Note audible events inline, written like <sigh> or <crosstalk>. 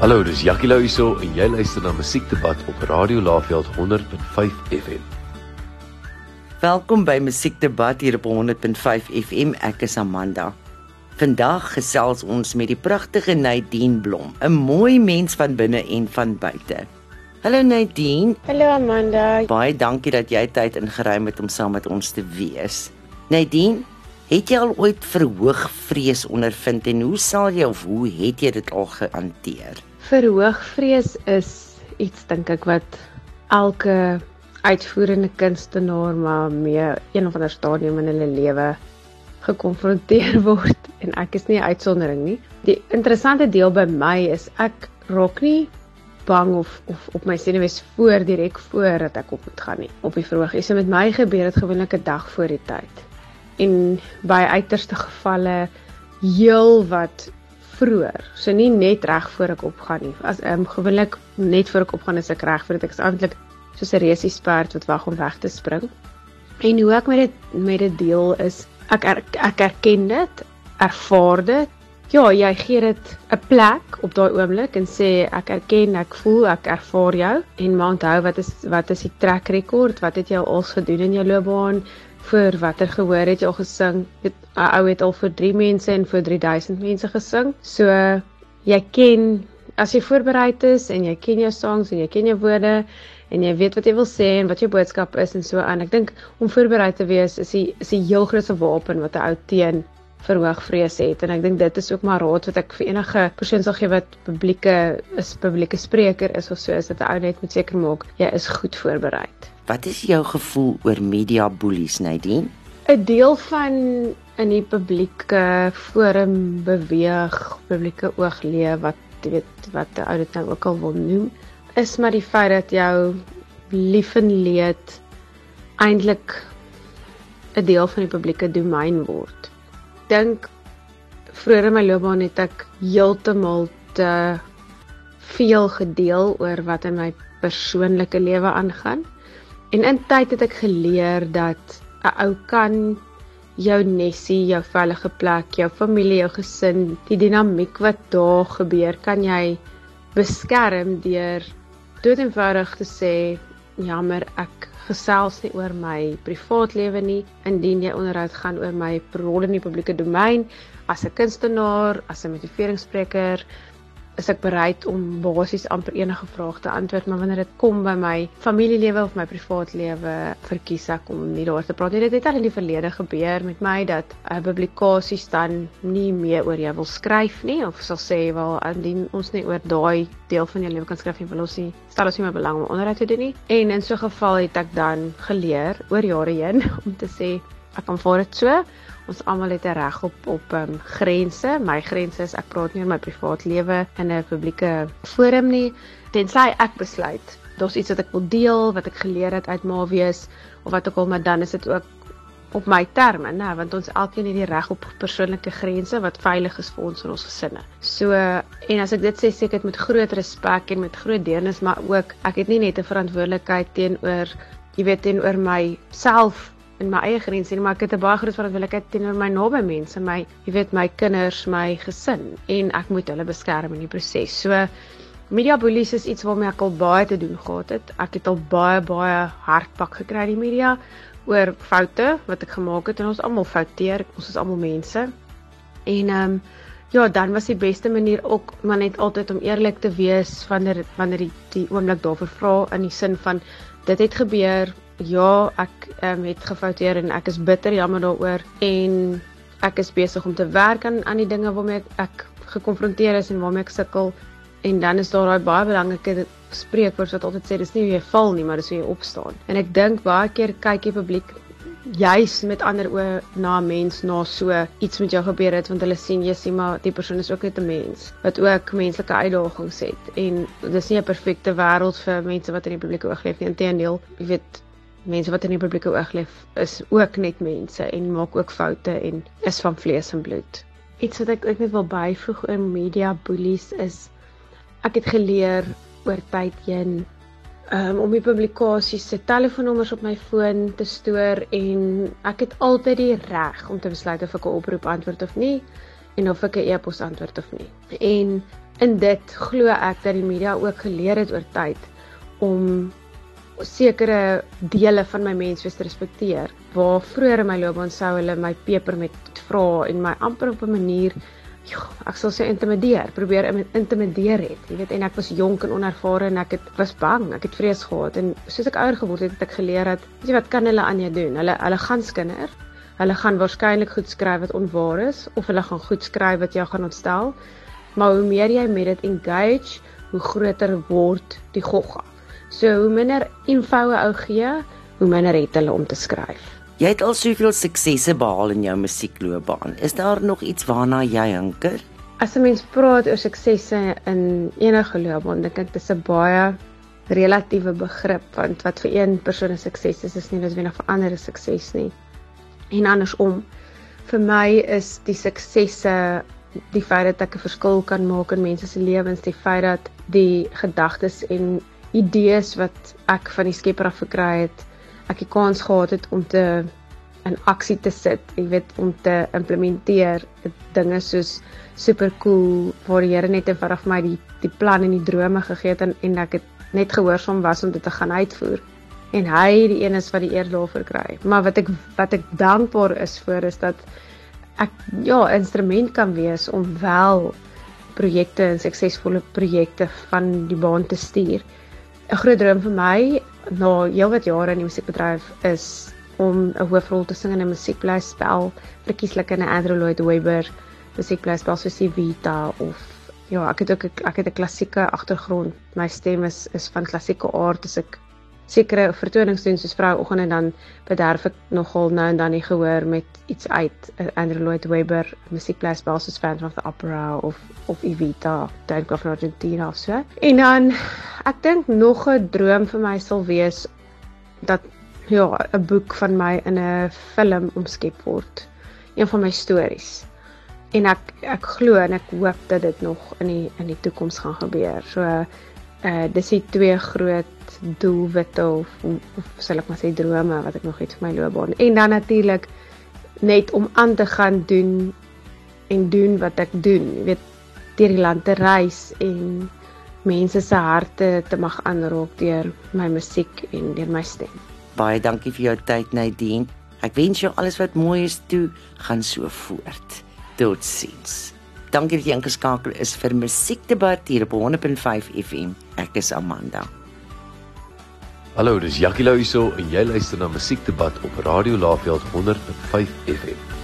Hallo, dis Jackie Lou hierso en jy luister na Musiekdebat op Radio Laveld 100.5 FM. Welkom by Musiekdebat hier op 100.5 FM. Ek is Amanda. Vandag gesels ons met die pragtige Nadine Blom, 'n mooi mens van binne en van buite. Hallo Nadine. Hallo Amanda. Baie dankie dat jy tyd ingeruim het om saam met ons te wees. Nadine, Het jy al ooit verhoogvrees ondervind en hoe sal jy of hoe het jy dit al gehanteer? Verhoogvrees is iets dink ek wat elke uitvoerende kunstenaar maar mee een of ander stadium in hulle lewe gekonfronteer <laughs> word en ek is nie 'n uitsondering nie. Die interessante deel by my is ek raak nie bang of of op my senuwees voor direk voordat ek op moet gaan nie. Op die verhoog is dit met my gebeur dit gewoonlik 'n dag voor die tyd en by uiterste gevalle heel wat vroeër. So nie net reg voor ek opgaan nie. As ehm um, gewoonlik net voor ek opgaan is ek reg vir dit ek is eintlik soos 'n reusie sperd wat wag om weg te spring. En hoe ek met dit met dit deel is ek er, ek erken dit, ervaar dit. Ja, jy gee dit 'n plek op daai oomblik en sê ek erken, ek voel, ek ervaar jou en maar onthou wat is wat is die trek rekord? Wat het jy al gedoen in jou loopbaan? vir watter gehoor het jy al gesing? 'n ou het al vir 3 mense en vir 3000 mense gesing. So jy ken as jy voorberei is en jy ken jou songs en jy ken jou woorde en jy weet wat jy wil sê en wat jou boodskap is en so aan. Ek dink om voorberei te wees is die is die heel grootste wapen wat 'n ou teen verhoogvrees het en ek dink dit is ook maar raad wat ek vir enige persoon sal gee wat publieke is publieke spreker is of so is dat 'n ou net moet seker maak jy is goed voorberei. Wat is jou gevoel oor media bullies, Nadine? 'n Deel van in die publieke forum beweeg, publieke oog leef wat jy weet wat ou dit nou ook al wil noem, is maar die feit dat jou lief en leed eintlik 'n deel van die publieke domein word. Dink vroeër in my loopbaan het ek heeltemal te veel gedeel oor wat in my persoonlike lewe aangaan. En in tyd het ek geleer dat 'n ou kan jou nesie, jou veilige plek, jou familie, jou gesin, die dinamiek wat daar gebeur, kan jy beskerm deur doodeenvoudig te sê jammer ek gesels nie oor my privaatlewe nie indien jy onderhoud gaan oor my rol in die publieke domein as 'n kunstenaar, as 'n motiveringsspreker, is ek bereid om basies amper enige vraag te antwoord, maar wanneer dit kom by my familielewe of my privaatlewe, verkies ek om nie daar te praat nie. Dit het al in die verlede gebeur met my dat uh, publikasies dan nie meer oor jou wil skryf nie of sal sê wel indien ons nie oor daai deel van jou lewe kan skryf nie, wil ons nie stel ons nie meer belang om onderhoud te doen nie. En in so 'n geval het ek dan geleer oor jare heen <laughs> om te sê ek kan voor dit so ons almal het 'n reg op op um, grense. My grense is ek praat nie oor my privaat lewe in 'n publieke forum nie tensy ek besluit daar's iets wat ek wil deel wat ek geleer het uit Mawees of wat ook al maar dan is dit ook op my terme, né, want ons elkeen het die reg op persoonlike grense wat veilig is vir ons en ons gesinne. So en as ek dit sê, seker met groot respek en met groot deernis, maar ook ek het nie net 'n verantwoordelikheid teenoor jy weet teenoor myself in my eie grense nie, maar ek het 'n baie groot verantwoordelikheid teenoor my naby mense, my jy weet my kinders, my gesin en ek moet hulle beskerm in die proses. So media bullies is iets waarmee ek al baie te doen gehad het. Ek het al baie baie hardpak gekry in die media oor foute wat ek gemaak het en ons almal fouteer, ons is almal mense. En ehm um, ja, dan was die beste manier ook maar net altyd om eerlik te wees wanneer wanneer die, die oomblik daarvoor vra in die sin van dit het gebeur ja, ek um, het gefouteer en ek is bitter jammer daaroor en ek is besig om te werk aan aan die dinge waarmee ek, ek gekonfronteer is en waarmee ek sukkel. En dan is daar daai baie belangrike spreekwoord wat altyd sê dis nie hoe jy val nie, maar dis hoe jy opstaan. En ek dink baie keer kyk die publiek juis met ander oë na 'n mens na so iets met jou gebeur het want hulle sien jy sien maar die persoon is ook net 'n mens wat ook menslike uitdagings het. En dis nie 'n perfekte wêreld vir mense wat in die publieke oog leef nie. Inteendeel jy weet mense wat in die publieke oog leef is ook net mense en maak ook foute en is van vlees en bloed. Iets wat ek ook net wil byvoeg oor media bullies is ek het geleer oor tyd heen um, om die publikasies se telefoonnommers op my foon te stoor en ek het altyd die reg om te besluit of ek 'n oproep antwoord of nie en of ek 'n e-pos antwoord of nie. En in dit glo ek dat die media ook geleer het oor tyd om sekere dele van my menswees te respekteer. Waar vroeër in my loopbaan sou hulle my peper met vra en my amper op 'n manier ja, ek sal sê intimideer, probeer intimideer het. Jy weet en ek was jonk en onervare en ek het was bang, ek het vrees gehad en soos ek ouer geword het, het ek geleer dat weet jy wat kan hulle aan jou doen? Hulle hulle gaan skinder. Hulle gaan waarskynlik goed skryf wat onwaar is of hulle gaan goed skryf wat jou gaan ontstel. Maar hoe meer jy met dit engage, hoe groter word die gogga. So hoe minder info ou gee, hoe minder het hulle om te skryf. Jy het al soveel suksesse behaal in jou musiekloopbaan. Is daar nog iets waarna jy hinker? As 'n mens praat oor suksesse in enige loopbaan, dink ek dis 'n baie relatiewe begrip want wat vir een persoon 'n sukses is, is nie noodwendig vir ander 'n sukses nie. En andersom, vir my is die suksesse die feit dat ek 'n verskil kan maak in mense se lewens, die feit dat die gedagtes en idees wat ek van die Skepper af gekry het, ek die kans gehad het om te in aksie te sit, jy weet om te implementeer dinge soos super cool waar die Here net eenvoudig vir my die die plan en die drome gegee het en, en ek het net gehoorsaam was om dit te gaan uitvoer. En hy die een is wat die eer daarvoor kry. Maar wat ek wat ek dankbaar is vir is dat ek ja, instrument kan wees om wel projekte en suksesvolle projekte van die baan te stuur. 'n Groot droom vir my na heelwat jare in die musiekbedryf is om 'n hoofrol te sing in 'n musiekblyspel, verkieslik in 'n Andrew Lloyd Webber musiekblyspel soos Vita of ja, ek het ook ek het 'n klassieke agtergrond. My stem is is van klassieke aard, as ek sekere vertonings doen soos vrouoggend en dan bederf ek nogal nou en dan nie gehoor met iets uit uh, Andrew Lloyd Webber musiekplas basis Phantom of the Opera of of Evita Tank of Argentina of so. En dan ek dink nog 'n droom vir my sal wees dat ja, 'n boek van my in 'n film omskep word. Een van my stories. En ek ek glo en ek hoop dat dit nog in die in die toekoms gaan gebeur. So uh dis die twee groot doelwitte of, of sal ek maar sê drome wat ek nog het vir my loopbaan. En dan natuurlik net om aan te gaan doen en doen wat ek doen. Jy weet deur die land te reis en mense se harte te mag aanraak deur my musiek en deur my stem. Baie dankie vir jou tyd Nadine. Ek wens jou alles wat mooi is toe gaan so voort. Totsiens. Dankie dat jy ingeskakel is vir Musiekdebat hier op 100.5 FM. Ek is Amanda. Hallo, dis Jackie Lou hier en jy luister na Musiekdebat op Radio Laveld 100.5 FM.